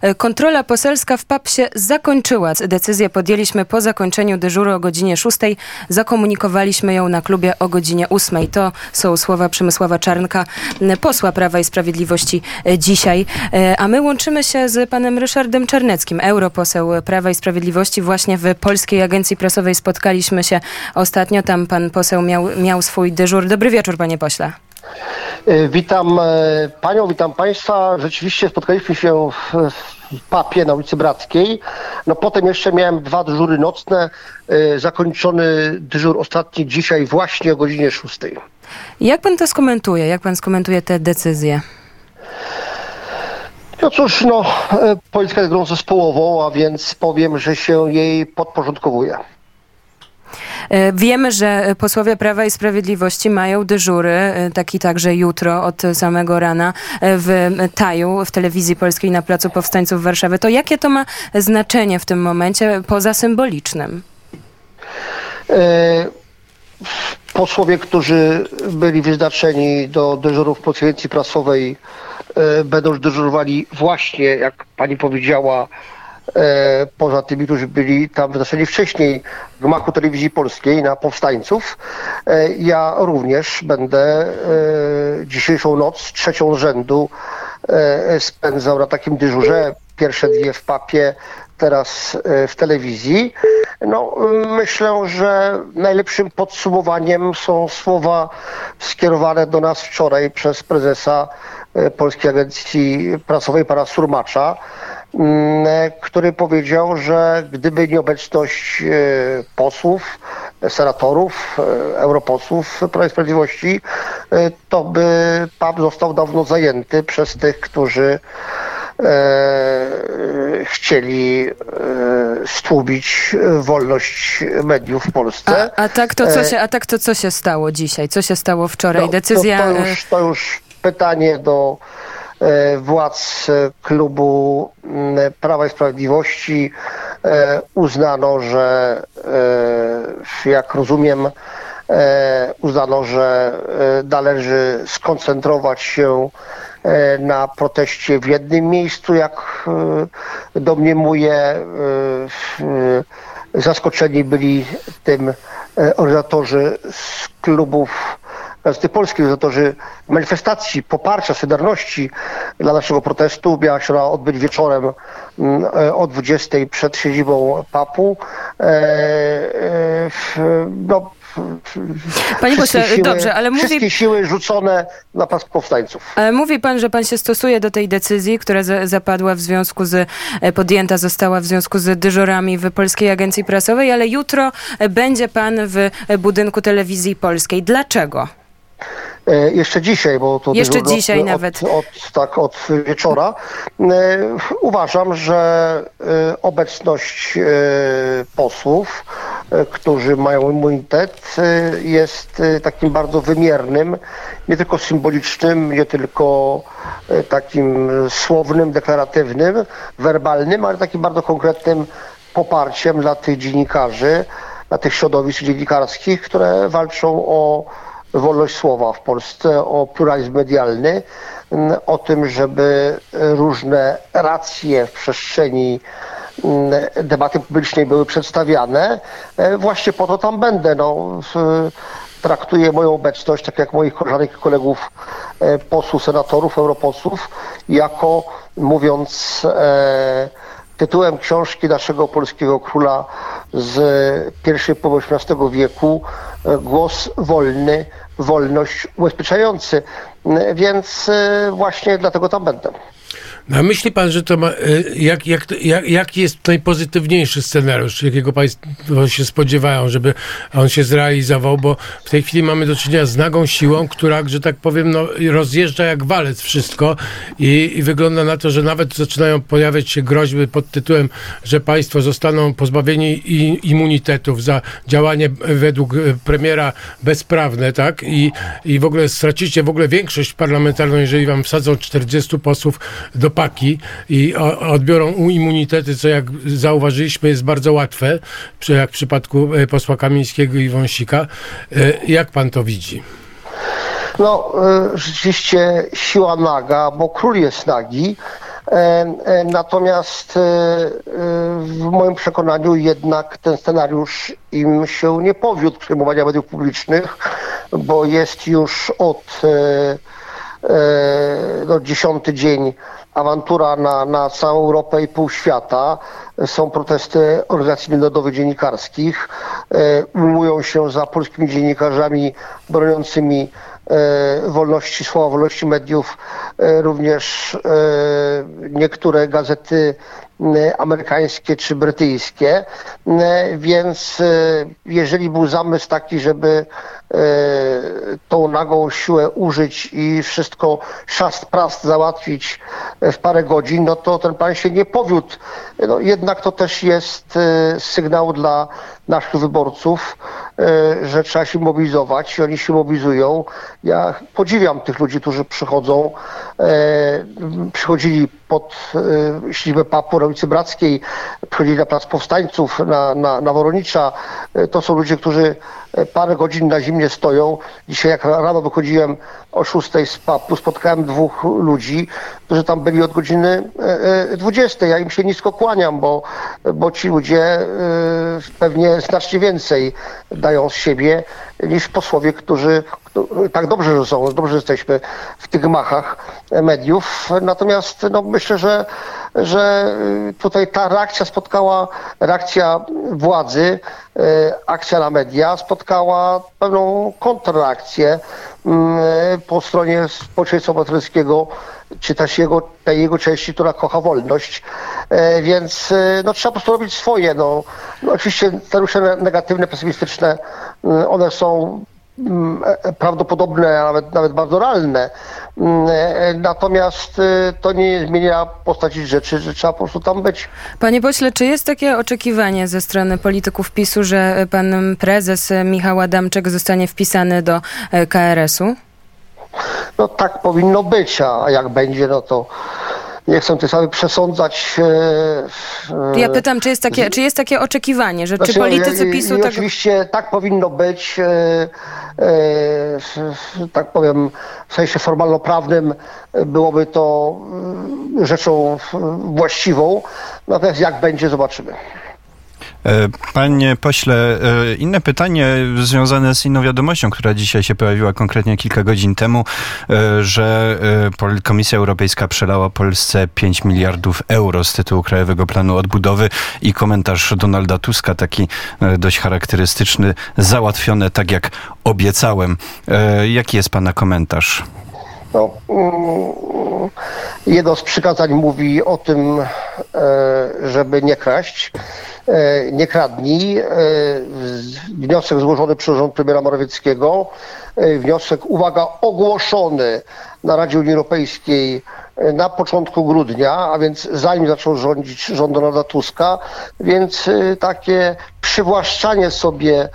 E, kontrola poselska w PAP się zakończyła. Decyzję podjęliśmy po zakończeniu dyżuru o godzinie 6. Zakomunikowaliśmy ją na klubie o godzinie 8. To są słowa Przemysława Czarnka, posła Prawa i Sprawiedliwości e, dzisiaj. E, a my łączymy się z panem Ryszardem Czarneckim, europoseł Prawa i Sprawiedliwości. Właśnie w Polskiej Agencji Prasowej spotkaliśmy się ostatnio. Tam pan poseł miał, miał swój dyżur. Dobry wieczór, panie pośle. E, witam e, panią, witam państwa. Rzeczywiście spotkaliśmy się w, papie na ulicy Brackiej. No potem jeszcze miałem dwa dyżury nocne. E, zakończony dyżur ostatni dzisiaj właśnie o godzinie 6. Jak pan to skomentuje? Jak pan skomentuje te decyzje? No cóż, no, Polska jest grą zespołową, a więc powiem, że się jej podporządkowuje. E, wiemy, że posłowie Prawa i Sprawiedliwości mają dyżury, e, taki także jutro od samego rana e, w Taju, w telewizji polskiej na Placu Powstańców Warszawy. To jakie to ma znaczenie w tym momencie, poza symbolicznym? Posłowie, którzy byli wyznaczeni do dyżurów konferencji prasowej, będą dyżurowali właśnie, jak pani powiedziała, E, poza tymi, którzy byli tam wyznaczeni wcześniej w gmachu telewizji polskiej na powstańców. E, ja również będę e, dzisiejszą noc, trzecią rzędu spędzał na takim dyżurze. Pierwsze dwie w papie, teraz w telewizji. No, myślę, że najlepszym podsumowaniem są słowa skierowane do nas wczoraj przez prezesa Polskiej Agencji Prasowej, pana Surmacza, który powiedział, że gdyby nie obecność e, posłów, senatorów, e, europosłów Prawa i Sprawiedliwości, e, to by PAP został dawno zajęty przez tych, którzy chcieli stłubić wolność mediów w Polsce. A, a, tak to co się, a tak to co się stało dzisiaj? Co się stało wczoraj? No, Decyzja... To, to, już, to już pytanie do E, władz klubu mm, Prawa i Sprawiedliwości e, uznano, że e, jak rozumiem, uznano, że należy skoncentrować się na proteście w jednym miejscu, jak domniemuję. Zaskoczeni byli tym organizatorzy z klubów Gazety Polskiej, organizatorzy manifestacji poparcia, solidarności dla naszego protestu miała się odbyć wieczorem mm, e, o 20 przed siedzibą PAP-u. E, e, no, Panie pośle, siły, dobrze, ale mówi... Wszystkie siły rzucone na pas powstańców. Ale mówi pan, że pan się stosuje do tej decyzji, która zapadła w związku z, podjęta została w związku z dyżurami w Polskiej Agencji Prasowej, ale jutro będzie pan w budynku telewizji polskiej. Dlaczego? E, jeszcze dzisiaj, bo to jeszcze dzisiaj od, nawet. Od, od, tak, od wieczora. E, uważam, że e, obecność posłów, którzy mają immunitet, jest takim bardzo wymiernym, nie tylko symbolicznym, nie tylko takim słownym, deklaratywnym, werbalnym, ale takim bardzo konkretnym poparciem dla tych dziennikarzy, dla tych środowisk dziennikarskich, które walczą o wolność słowa w Polsce, o pluralizm medialny, o tym, żeby różne racje w przestrzeni debaty publicznej były przedstawiane. E, właśnie po to tam będę. No, traktuję moją obecność, tak jak moich koleżanek i kolegów e, posłów, senatorów, europosłów, jako mówiąc e, tytułem książki naszego polskiego króla z pierwszej połowy XVIII wieku e, Głos wolny, wolność ubezpieczający. Więc e, właśnie dlatego tam będę. No, a myśli pan, że to ma, jak, jak, jak, jak jest najpozytywniejszy scenariusz, jakiego państwo się spodziewają, żeby on się zrealizował, bo w tej chwili mamy do czynienia z nagą siłą, która, że tak powiem, no, rozjeżdża jak walec wszystko i, i wygląda na to, że nawet zaczynają pojawiać się groźby pod tytułem, że państwo zostaną pozbawieni immunitetów za działanie według e, premiera bezprawne, tak? I, i w ogóle stracicie w ogóle większość parlamentarną, jeżeli wam wsadzą 40 posłów do paki i odbiorą immunitety, co jak zauważyliśmy jest bardzo łatwe, jak w przypadku e, posła Kamińskiego i Wąsika. E, jak pan to widzi? No, e, rzeczywiście siła naga, bo król jest nagi, Natomiast w moim przekonaniu jednak ten scenariusz im się nie powiódł przejmowania mediów publicznych, bo jest już od no, dziesiąty dzień awantura na, na całą Europę i pół świata. Są protesty organizacji międzynarodowych dziennikarskich. Ujmują się za polskimi dziennikarzami broniącymi wolności słowa, wolności mediów, również niektóre gazety amerykańskie czy brytyjskie. Więc jeżeli był zamysł taki, żeby tą nagą siłę użyć i wszystko szast prast załatwić w parę godzin, no to ten plan się nie powiódł. No, jednak to też jest sygnał dla naszych wyborców, że trzeba się mobilizować i oni się mobilizują. Ja podziwiam tych ludzi, którzy przychodzą, przychodzili pod siedzibę PAP-u na ulicy Brackiej, przychodzili na Plac Powstańców, na, na, na Woronicza. To są ludzie, którzy parę godzin na zimnie stoją. Dzisiaj jak rano wychodziłem o 6 z PAP-u, spotkałem dwóch ludzi, którzy tam byli od godziny 20. Ja im się nisko kłaniam, bo, bo ci ludzie pewnie znacznie więcej dają z siebie niż posłowie, którzy tak dobrze, że są, dobrze jesteśmy w tych machach mediów. Natomiast no, myślę, że, że tutaj ta reakcja spotkała, reakcja władzy, akcja na media spotkała pewną kontrreakcję po stronie społeczeństwa obywatelskiego, czy też jego, tej jego części, która kocha wolność. Więc no, trzeba po prostu robić swoje. No, no oczywiście te rusze negatywne, pesymistyczne, one są prawdopodobne, a nawet, nawet bardzo realne. Natomiast to nie zmienia postaci rzeczy, że trzeba po prostu tam być. Panie pośle, czy jest takie oczekiwanie ze strony polityków PiSu, że pan prezes Michał Adamczyk zostanie wpisany do KRS-u? No tak powinno być, a jak będzie, no to nie chcę tej sprawy przesądzać. E, ja pytam, czy jest takie, czy jest takie oczekiwanie, że znaczy, czy politycy PiSu... I, tak... Oczywiście tak powinno być, e, e, tak powiem, w sensie formalno-prawnym byłoby to rzeczą właściwą, natomiast jak będzie, zobaczymy. E, panie pośle, e, inne pytanie związane z inną wiadomością, która dzisiaj się pojawiła konkretnie kilka godzin temu, e, że Komisja Europejska przelała Polsce 5 miliardów euro z tytułu Krajowego Planu Odbudowy i komentarz Donalda Tuska, taki dość charakterystyczny, załatwione tak jak obiecałem. Jaki jest pana komentarz? No, mm, jedno z przykazań mówi o tym, żeby nie kraść. E, nie kradnij. E, wniosek złożony przez rząd premiera Morawieckiego, e, wniosek, uwaga, ogłoszony na Radzie Unii Europejskiej na początku grudnia, a więc zanim zaczął rządzić rząd Donalda Tuska, więc takie przywłaszczanie sobie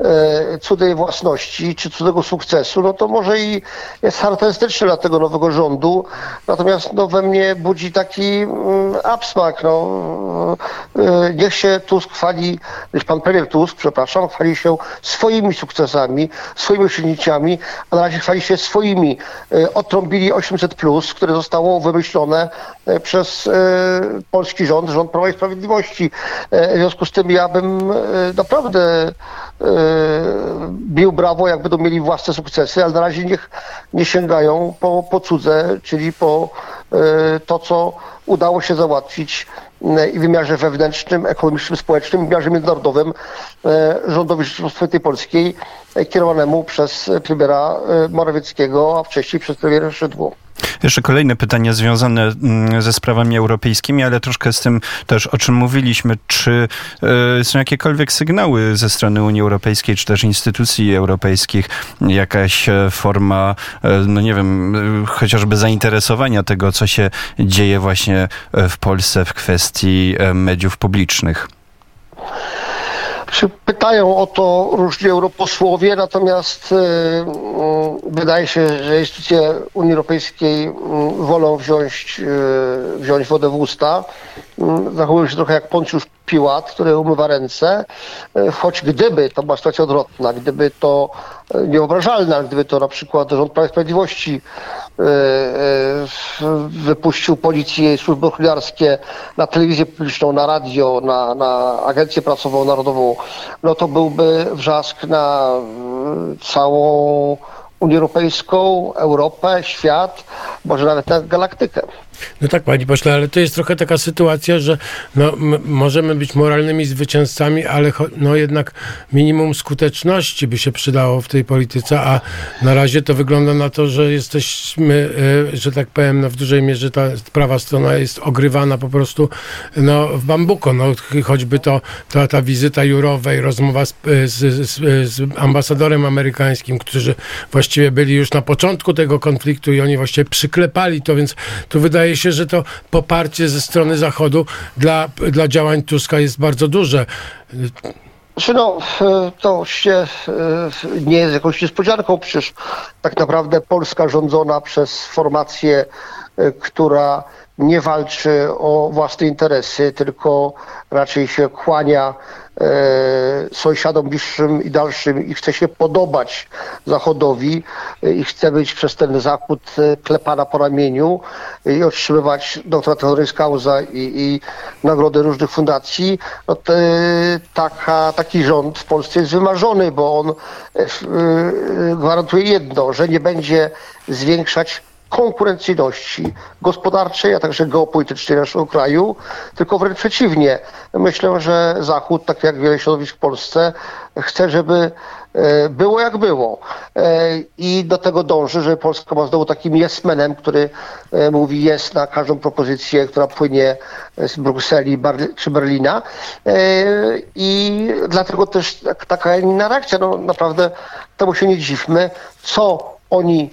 e, cudzej własności czy cudzego sukcesu, no to może i jest charakterystyczne dla tego nowego rządu, natomiast no, we mnie budzi taki mm, absmak. No. E, niech się Tusk chwali, niech pan premier Tusk, przepraszam, chwali się swoimi sukcesami, swoimi osiągnięciami, a na razie chwali się swoimi. E, Otrąbili 800+, które zostało wymyślone e, przez e, polski rząd, rząd Prawa i Sprawiedliwości. E, w związku z tym ja bym naprawdę bił brawo, jak będą mieli własne sukcesy, ale na razie niech nie sięgają po, po cudze, czyli po to, co udało się załatwić i w wymiarze wewnętrznym, ekonomicznym, społecznym, w wymiarze międzynarodowym rządowi Rzeczypospolitej Polskiej kierowanemu przez premiera Morawieckiego, a wcześniej przez premiera Szydło. Jeszcze kolejne pytania związane mm, ze sprawami europejskimi, ale troszkę z tym też, o czym mówiliśmy. Czy e, są jakiekolwiek sygnały ze strony Unii Europejskiej, czy też instytucji europejskich, jakaś e, forma, e, no nie wiem, chociażby zainteresowania tego, co się dzieje właśnie w Polsce w kwestii mediów publicznych? Pytają o to różni europosłowie, natomiast y, wydaje się, że instytucje Unii Europejskiej wolą wziąć, wziąć wodę w usta. Zachowują się trochę jak Poncjusz Piłat, który umywa ręce, e, choć gdyby to była sytuacja odwrotna, gdyby to e, niewyobrażalne, ale gdyby to na przykład rząd Prawa i Sprawiedliwości e, wypuścił policję i służby ochroniarskie na telewizję publiczną, na radio, na, na agencję prasową narodową, no to byłby wrzask na całą Unię Europejską, Europę, świat, może nawet na galaktykę. No tak, panie pośle, ale to jest trochę taka sytuacja, że no, możemy być moralnymi zwycięzcami, ale no, jednak minimum skuteczności by się przydało w tej polityce, a na razie to wygląda na to, że jesteśmy, e, że tak powiem, no, w dużej mierze ta prawa strona jest ogrywana po prostu no, w bambuko. No, ch- choćby to, to ta wizyta Jurowej, rozmowa z, z, z, z ambasadorem amerykańskim, którzy właściwie byli już na początku tego konfliktu i oni właściwie przyklepali to, więc tu wydaje się, że to poparcie ze strony Zachodu dla, dla działań Tuska jest bardzo duże. Znaczy no, e, to się e, nie jest jakąś niespodzianką, przecież tak naprawdę Polska rządzona przez formację, która nie walczy o własne interesy, tylko raczej się kłania e, sąsiadom bliższym i dalszym i chce się podobać Zachodowi e, i chce być przez ten Zachód e, klepana po ramieniu i otrzymywać doktorat honoris causa i, i nagrody różnych fundacji, no to, e, taka, taki rząd w Polsce jest wymarzony, bo on e, e, gwarantuje jedno, że nie będzie zwiększać konkurencyjności gospodarczej, a także geopolitycznej naszego kraju, tylko wręcz przeciwnie. Myślę, że Zachód, tak jak wiele środowisk w Polsce, chce, żeby e, było jak było. E, I do tego dąży, że Polska była znowu takim jesmenem, który e, mówi jest na każdą propozycję, która płynie z Brukseli czy Berlina. I dlatego też tak, taka inna reakcja. No, naprawdę temu się nie dziwmy. Co oni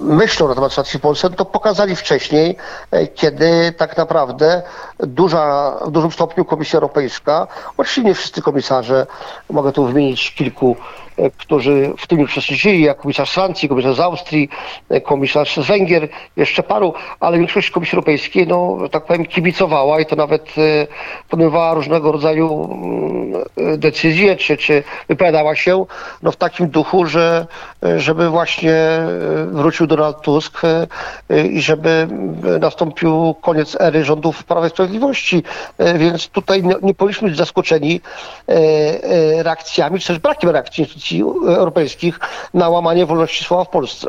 myślą na temat sytuacji w Polsce, to pokazali wcześniej, e, kiedy tak naprawdę duża, w dużym stopniu Komisja Europejska, oczywiście nie wszyscy komisarze, mogę tu wymienić kilku, e, którzy w tym uczestniczyli, jak komisarz z Francji, komisarz z Austrii, e, komisarz z Węgier, jeszcze paru, ale większość Komisji Europejskiej, no, tak powiem, kibicowała i to nawet e, podejmowała różnego rodzaju mm, e, decyzje, czy, czy wypowiadała się no, w takim duchu, że e, żeby właśnie e, wrócił Donald Tusk e, e, i żeby e, nastąpił koniec ery rządów Prawa i Sprawiedliwości. E, Więc tutaj nie, nie powinniśmy być zaskoczeni e, e, reakcjami, czy też brakiem reakcji instytucji europejskich na łamanie wolności słowa w Polsce.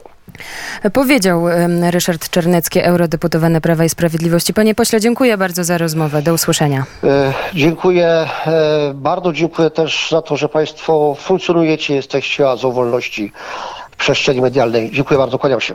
Powiedział Ryszard Czernecki, eurodeputowany Prawa i Sprawiedliwości. Panie pośle, dziękuję bardzo za rozmowę. Do usłyszenia. E, Dziękuję. e, Bardzo dziękuję też za to, że Państwo funkcjonujecie, jesteście oazą wolności w przestrzeni medialnej. Dziękuję bardzo, kłaniam się.